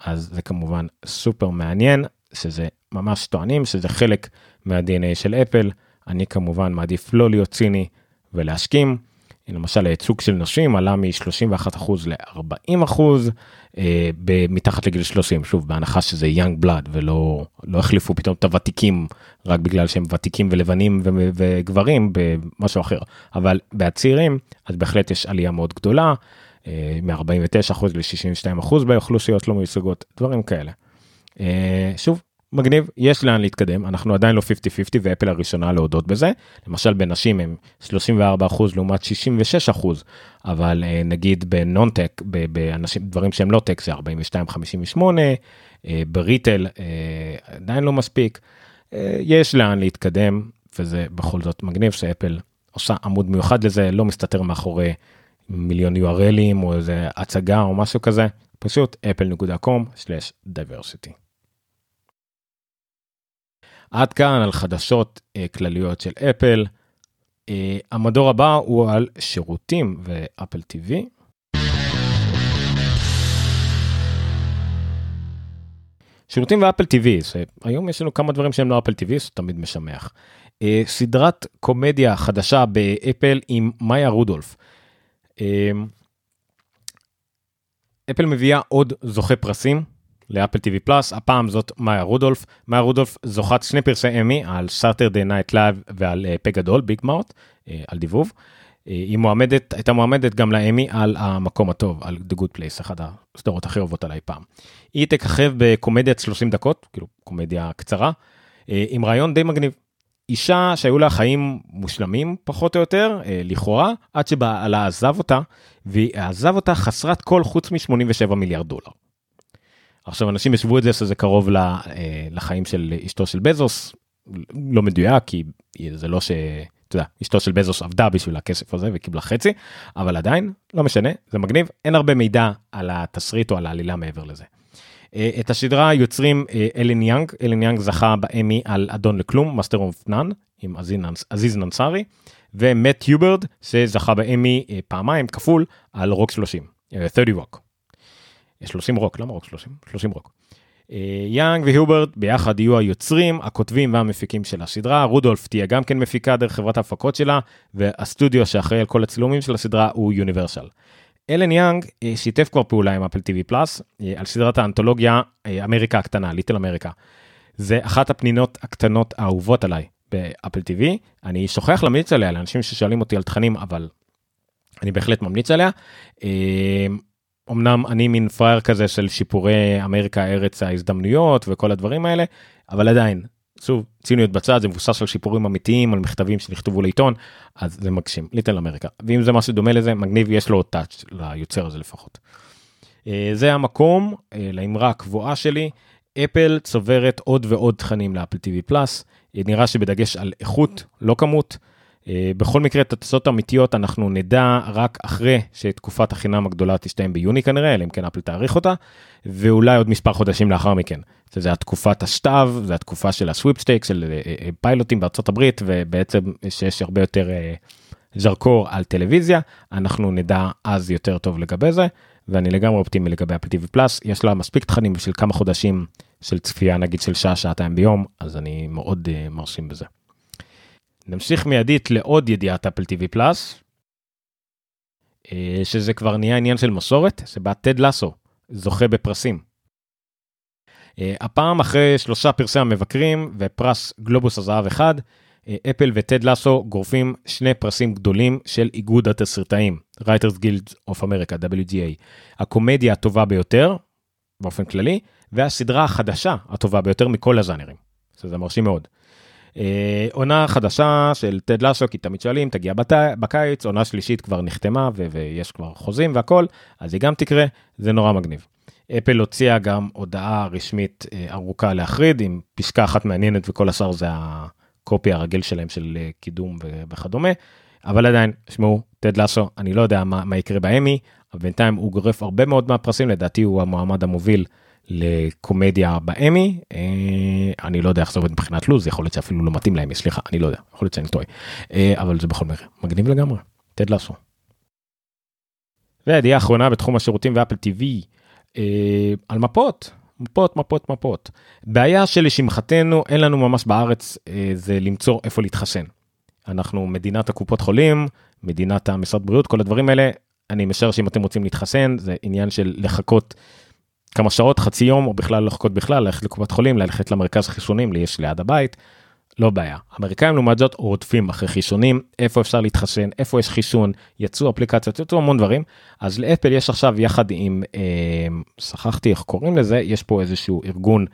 אז זה כמובן סופר מעניין שזה ממש טוענים שזה חלק מה-DNA של אפל אני כמובן מעדיף לא להיות ציני ולהשכים. למשל הייצוג של נשים עלה מ-31% ל-40% אה, מתחת לגיל 30 שוב בהנחה שזה יאנג בלאד ולא לא החליפו פתאום את הוותיקים רק בגלל שהם ותיקים ולבנים ו- וגברים במשהו אחר אבל בצעירים אז בהחלט יש עלייה מאוד גדולה אה, מ-49% ל-62% באוכלוסיות לא מיוצגות דברים כאלה. אה, שוב מגניב, יש לאן להתקדם, אנחנו עדיין לא 50-50 ואפל הראשונה להודות בזה. למשל בנשים הם 34% לעומת 66%, אבל אה, נגיד בנון טק, באנשים, דברים שהם לא טק זה 42-58, אה, בריטל אה, עדיין לא מספיק. יש לאן להתקדם, וזה בכל זאת מגניב שאפל עושה עמוד מיוחד לזה, לא מסתתר מאחורי מיליון URLים או איזה הצגה או משהו כזה, פשוט apple.com/diversity. עד כאן על חדשות uh, כלליות של אפל. Uh, המדור הבא הוא על שירותים ואפל TV. שירותים ואפל TV, היום יש לנו כמה דברים שהם לא אפל TV, זה תמיד משמח. Uh, סדרת קומדיה חדשה באפל עם מאיה רודולף. אה, אפל מביאה עוד זוכת פרסים לאפל TV Plus, הפעם זאת מאיה רודולף. מאיה רודולף זוכת שני פרסי אמי על Saturday Night Live ועל פה גדול, Big Mouth, על דיבוב. אה, היא מועמדת, הייתה מועמדת גם לאמי על המקום הטוב, על The Good Place, אחת הסדרות הכי אהובות עליי פעם. היא תככב בקומדיית 30 דקות, כאילו קומדיה קצרה, אה, עם רעיון די מגניב. אישה שהיו לה חיים מושלמים פחות או יותר, אה, לכאורה, עד שבעלה עזב אותה, והיא עזב אותה חסרת כל חוץ מ-87 מיליארד דולר. עכשיו אנשים ישבו את זה שזה קרוב אה, לחיים של אשתו של בזוס, לא מדויק כי זה לא ש... אתה יודע, אשתו של בזוס עבדה בשביל הכסף הזה וקיבלה חצי, אבל עדיין, לא משנה, זה מגניב, אין הרבה מידע על התסריט או על העלילה מעבר לזה. אה, את הסדרה יוצרים אה, אלן יאנג, אלן יאנג זכה באמי על אדון לכלום, Master of None, עם עזיז אנסארי, ומט היוברד שזכה באמי פעמיים כפול על רוק 30, 30 רוק. 30 רוק, למה רוק 30? 30 רוק. אה, יאנג והיוברד ביחד יהיו היוצרים, הכותבים והמפיקים של הסדרה, רודולף תהיה גם כן מפיקה דרך חברת ההפקות שלה, והסטודיו שאחראי על כל הצילומים של הסדרה הוא יוניברסל. אלן יאנג אה, שיתף כבר פעולה עם אפל TV Plus על סדרת האנתולוגיה אמריקה הקטנה, Little America. זה אחת הפנינות הקטנות האהובות עליי באפל TV, אני שוכח להמליץ עליה לאנשים ששואלים אותי על תכנים, אבל אני בהחלט ממליץ עליה. אמנם אני מין פראייר כזה של שיפורי אמריקה ארץ ההזדמנויות וכל הדברים האלה, אבל עדיין, שוב, ציניות בצד, זה מבוסס על שיפורים אמיתיים, על מכתבים שנכתבו לעיתון, אז זה מגשים, ליטל אמריקה. ואם זה משהו דומה לזה, מגניב, יש לו טאץ' ליוצר הזה לפחות. אה, זה המקום אה, לאמרה הקבועה שלי, אפל צוברת עוד ועוד תכנים לאפל TV פלאס, נראה שבדגש על איכות, לא כמות. אה, בכל מקרה, את התוצאות האמיתיות אנחנו נדע רק אחרי שתקופת החינם הגדולה תסתיים ביוני כנראה, אלא אם כן אפל תאריך אותה, ואולי עוד מספר חודשים לאחר מכן. זה התקופת השתיו, זה התקופה של הסוויפסטייק, של אה, אה, פיילוטים בארצות הברית, ובעצם שיש הרבה יותר זרקור על טלוויזיה, אנחנו נדע אז יותר טוב לגבי זה, ואני לגמרי אופטימי לגבי אפל TV פלאס, יש לה מספיק תכנים בשביל כמה חודשים של צפייה נגיד של שעה, שעתיים ביום, אז אני מאוד מרשים בזה. נמשיך מיידית לעוד ידיעת אפל TV פלאס, אה, שזה כבר נהיה עניין של מסורת, שבה טד לסו זוכה בפרסים. אה, הפעם אחרי שלושה פרסי המבקרים ופרס גלובוס הזהב אחד, אה, אפל וטד לסו גורפים שני פרסים גדולים של איגוד התסריטאים, Writers Guild of America, WGA. הקומדיה הטובה ביותר, באופן כללי, והסדרה החדשה הטובה ביותר מכל הז'אנרים. שזה מרשים מאוד. אה, עונה חדשה של טד לסו, כי תמיד שואלים, תגיע בת... בקיץ, עונה שלישית כבר נחתמה ו... ויש כבר חוזים והכל, אז היא גם תקרה, זה נורא מגניב. אפל הוציאה גם הודעה רשמית אה, ארוכה להחריד, עם פסקה אחת מעניינת וכל השאר זה הקופי הרגיל שלהם של אה, קידום וכדומה, אבל עדיין, שמעו, טד לסו, אני לא יודע מה, מה יקרה באמי, אבל בינתיים הוא גורף הרבה מאוד מהפרסים, לדעתי הוא המועמד המוביל. לקומדיה באמי, אה, אני לא יודע איך זה עובד מבחינת לו"ז, יכול להיות שאפילו לא מתאים לאמי, סליחה, אני לא יודע, יכול להיות שאני טועה, אה, אבל זה בכל מקרה, מגניב לגמרי, תד לעשו. והידיעה האחרונה בתחום השירותים ואפל TV, אה, על מפות, מפות, מפות, מפות. בעיה שלשמחתנו אין לנו ממש בארץ זה למצוא איפה להתחסן. אנחנו מדינת הקופות חולים, מדינת המשרד בריאות, כל הדברים האלה, אני משער שאם אתם רוצים להתחסן זה עניין של לחכות כמה שעות, חצי יום, או בכלל לחכות בכלל, ללכת לקופת חולים, ללכת למרכז חיסונים, יש ליד הבית, לא בעיה. אמריקאים לעומת זאת רודפים אחרי חיסונים, איפה אפשר להתחסן, איפה יש חיסון, יצאו אפליקציות, יצאו המון דברים. אז לאפל יש עכשיו יחד עם, אה, שכחתי איך קוראים לזה, יש פה איזשהו ארגון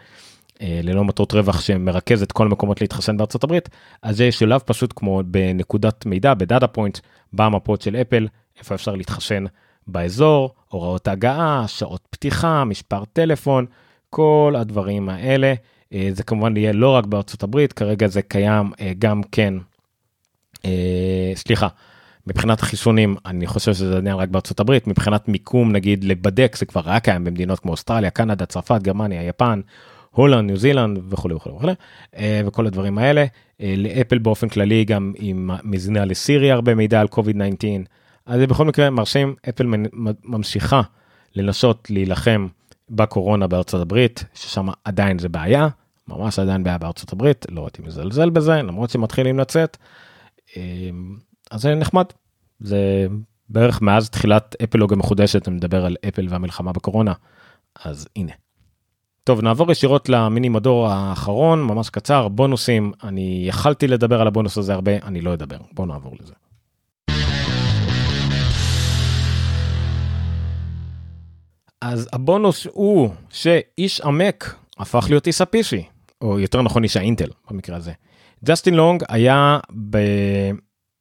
אה, ללא מטרות רווח שמרכז את כל המקומות להתחסן בארצות הברית, אז זה שלב פשוט כמו בנקודת מידע, בדאטה פוינט, במפות של אפל, איפה אפשר להתחסן באזור, הוראות הגעה, שעות פתיחה, מספר טלפון, כל הדברים האלה. אה, זה כמובן יהיה לא רק בארצות הברית, כרגע זה קיים אה, גם כן, אה, סליחה, מבחינת החיסונים אני חושב שזה עדיין רק בארצות הברית, מבחינת מיקום נגיד לבדק זה כבר היה קיים במדינות כמו אוסטרליה, קנדה, צרפת, גרמניה, יפן, הולנד, ניו זילנד וכולי וכולי וכולי, וכל הדברים האלה. לאפל באופן כללי גם עם מזינה לסירי הרבה מידע על קוביד 19. אז בכל מקרה מרשים, אפל ממשיכה לנסות להילחם בקורונה בארצות הברית, ששם עדיין זה בעיה, ממש עדיין בעיה בארצות הברית, לא הייתי מזלזל בזה, למרות שמתחילים לצאת. אמ, אז זה נחמד, זה בערך מאז תחילת אפלוג המחודשת, אני מדבר על אפל והמלחמה בקורונה, אז הנה. טוב, נעבור ישירות למיני מדור האחרון, ממש קצר, בונוסים, אני יכלתי לדבר על הבונוס הזה הרבה, אני לא אדבר, בוא נעבור לזה. אז הבונוס הוא שאיש עמק הפך להיות איש הפישי, או יותר נכון איש האינטל במקרה הזה. ג'סטין לונג היה, ב...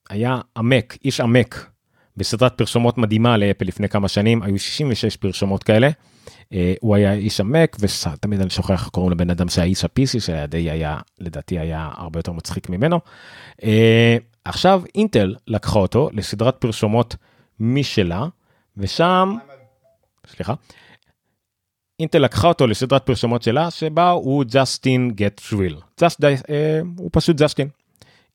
היה עמק, איש עמק, בסדרת פרשומות מדהימה לאפל לפני כמה שנים, היו 66 פרשומות כאלה. Uh, הוא היה איש עמק ותמיד אני שוכח קוראים לבן אדם שהיה איש הפיסי שדי היה לדעתי היה הרבה יותר מצחיק ממנו. Uh, עכשיו אינטל לקחה אותו לסדרת פרשומות משלה ושם סליחה. אינטל לקחה אותו לסדרת פרשמות שלה שבה הוא ג'סטין גט שוויל. הוא פשוט ג'סטין.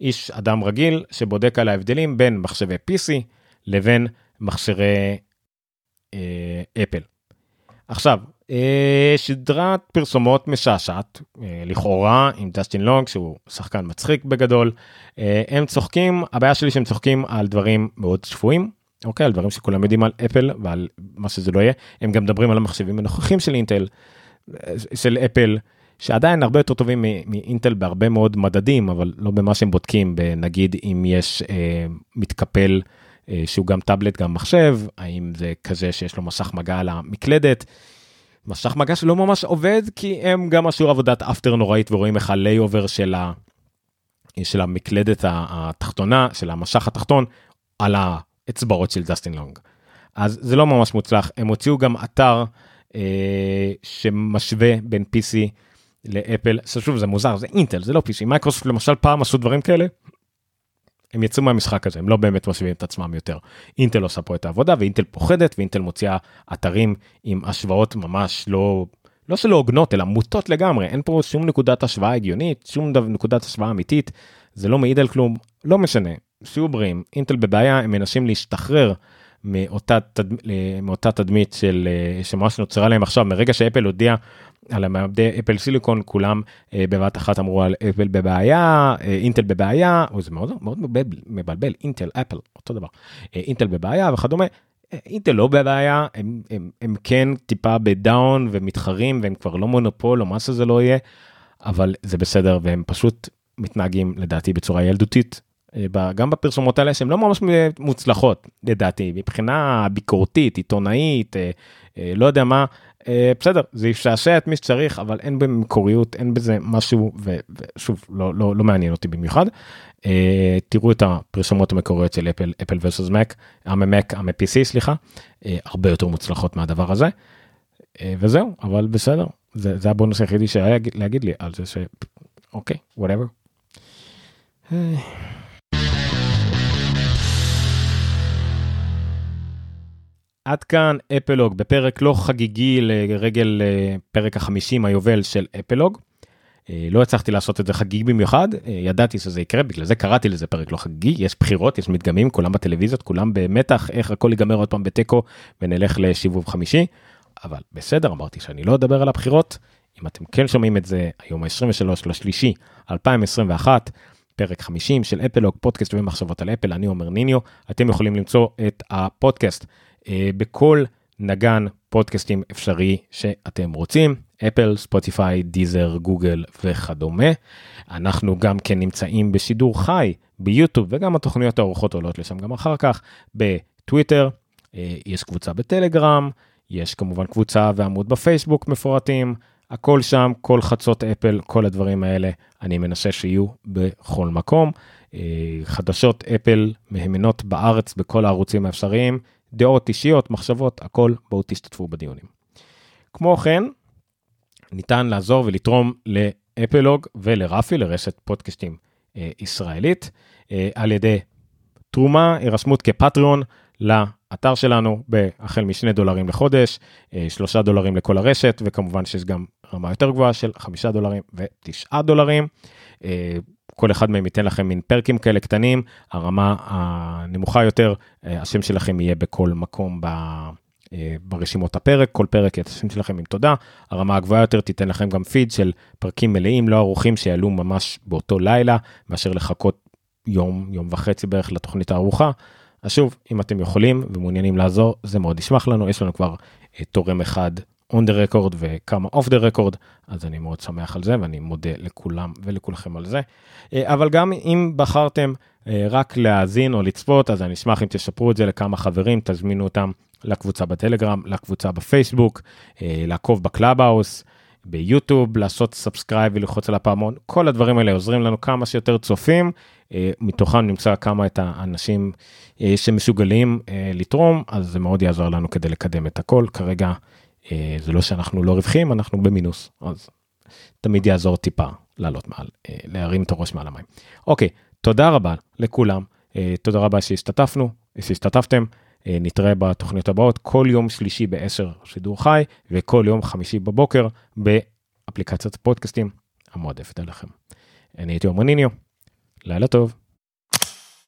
איש אדם רגיל שבודק על ההבדלים בין מחשבי PC לבין מכשירי אה, אפל. עכשיו שדרת פרסומות משעשעת לכאורה עם דסטין לונג שהוא שחקן מצחיק בגדול הם צוחקים הבעיה שלי שהם צוחקים על דברים מאוד שפויים אוקיי על דברים שכולם יודעים על אפל ועל מה שזה לא יהיה הם גם מדברים על המחשבים הנוכחים של אינטל של אפל שעדיין הרבה יותר טובים מאינטל בהרבה מאוד מדדים אבל לא במה שהם בודקים נגיד אם יש אה, מתקפל אה, שהוא גם טאבלט גם מחשב האם זה כזה שיש לו מסך מגע על המקלדת. מסך מגע שלא ממש עובד כי הם גם עשו עבודת after נוראית ורואים איך ה layover של, ה... של המקלדת התחתונה של המסך התחתון על האצבעות של ג'סטין לונג. אז זה לא ממש מוצלח הם הוציאו גם אתר אה, שמשווה בין PC לאפל שוב זה מוזר זה אינטל זה לא PC מייקרוסופט למשל פעם עשו דברים כאלה. הם יצאו מהמשחק הזה הם לא באמת משווים את עצמם יותר אינטל עושה פה את העבודה ואינטל פוחדת ואינטל מוציאה אתרים עם השוואות ממש לא לא שלא הוגנות אלא מוטות לגמרי אין פה שום נקודת השוואה הגיונית שום נקודת השוואה אמיתית זה לא מעיד על כלום לא משנה שיהיו בריאים אינטל בבעיה הם מנסים להשתחרר מאותה, תד... מאותה תדמית של אה, שממש נוצרה להם עכשיו. מרגע שאפל הודיע על המעבדי Apple Silicon כולם אה, בבת אחת אמרו על אפל בבעיה אה, אינטל בבעיה או זה מאוד מאוד מבלבל, אינטל אפל אותו דבר. אה, אינטל בבעיה וכדומה. אינטל לא בבעיה הם, הם, הם כן טיפה ב down ומתחרים והם כבר לא מונופול או מה שזה לא יהיה אבל זה בסדר והם פשוט מתנהגים לדעתי בצורה ילדותית גם בפרסומות האלה שהן לא ממש מוצלחות לדעתי מבחינה ביקורתית עיתונאית אה, אה, לא יודע מה בסדר זה ישעשע את מי שצריך אבל אין במקוריות אין בזה משהו ושוב לא לא לא מעניין אותי במיוחד. תראו את הפרסומות המקוריות של אפל אפל ורסוס מק המק המפי סליחה הרבה יותר מוצלחות מהדבר הזה. וזהו אבל בסדר זה, זה הבונוס היחידי שהיה להגיד לי על זה שאוקיי whatever. עד כאן אפלוג בפרק לא חגיגי לרגל אה, פרק החמישים היובל של אפלוג. אה, לא הצלחתי לעשות את זה חגיגי במיוחד אה, ידעתי שזה יקרה בגלל זה קראתי לזה פרק לא חגיגי יש בחירות יש מדגמים כולם בטלוויזיות כולם במתח איך הכל ייגמר עוד פעם בתיקו ונלך לשיבוב חמישי. אבל בסדר אמרתי שאני לא אדבר על הבחירות אם אתם כן שומעים את זה היום ה-23 לשלישי 2021 פרק 50 של אפלוג פודקאסט ומחשבות על אפל אני אומר ניניו אתם יכולים למצוא את הפודקאסט בכל נגן פודקאסטים אפשרי שאתם רוצים, אפל, ספוטיפיי, דיזר, גוגל וכדומה. אנחנו גם כן נמצאים בשידור חי ביוטיוב וגם התוכניות האורחות עולות לשם גם אחר כך בטוויטר, אה, יש קבוצה בטלגרם, יש כמובן קבוצה ועמוד בפייסבוק מפורטים, הכל שם, כל חצות אפל, כל הדברים האלה, אני מנסה שיהיו בכל מקום. אה, חדשות אפל מהימנות בארץ בכל הערוצים האפשריים. דעות אישיות, מחשבות, הכל, בואו תשתתפו בדיונים. כמו כן, ניתן לעזור ולתרום לאפלוג ולרפי, לרשת פודקאסטים אה, ישראלית, אה, על ידי תרומה, הירשמות כפטריון לאתר שלנו, החל משני דולרים לחודש, אה, שלושה דולרים לכל הרשת, וכמובן שיש גם רמה יותר גבוהה של חמישה דולרים ותשעה דולרים. אה, כל אחד מהם ייתן לכם מין פרקים כאלה קטנים, הרמה הנמוכה יותר, אה, השם שלכם יהיה בכל מקום ב... אה, ברשימות הפרק, כל פרק את השם שלכם עם תודה. הרמה הגבוהה יותר תיתן לכם גם פיד של פרקים מלאים, לא ערוכים שיעלו ממש באותו לילה, מאשר לחכות יום, יום וחצי בערך לתוכנית הארוחה. אז שוב, אם אתם יכולים ומעוניינים לעזור, זה מאוד ישמח לנו, יש לנו כבר אה, תורם אחד on the record וכמה off the record אז אני מאוד שמח על זה ואני מודה לכולם ולכולכם על זה אה, אבל גם אם בחרתם אה, רק להאזין או לצפות אז אני אשמח אם תשתפו את זה לכמה חברים תזמינו אותם לקבוצה בטלגרם לקבוצה בפייסבוק אה, לעקוב ב Clubhouse ביוטיוב לעשות subscribe וללחוץ על הפעמון כל הדברים האלה עוזרים לנו כמה שיותר צופים מתוכם נמצא כמות האנשים שמסוגלים לתרום אז זה מאוד יעזור לנו כדי לקדם את הכל כרגע. אה, זה לא שאנחנו לא רווחים, אנחנו במינוס, אז תמיד יעזור טיפה לעלות מעל, אה, להרים את הראש מעל המים. אוקיי, תודה רבה לכולם, אה, תודה רבה שהשתתפנו, שהשתתפתם, נתראה בתוכניות הבאות כל יום שלישי ב-10 שידור חי וכל יום חמישי בבוקר באפליקציית פודקאסטים המועדפת עליכם. אני הייתי עומר ניניו, לילה טוב.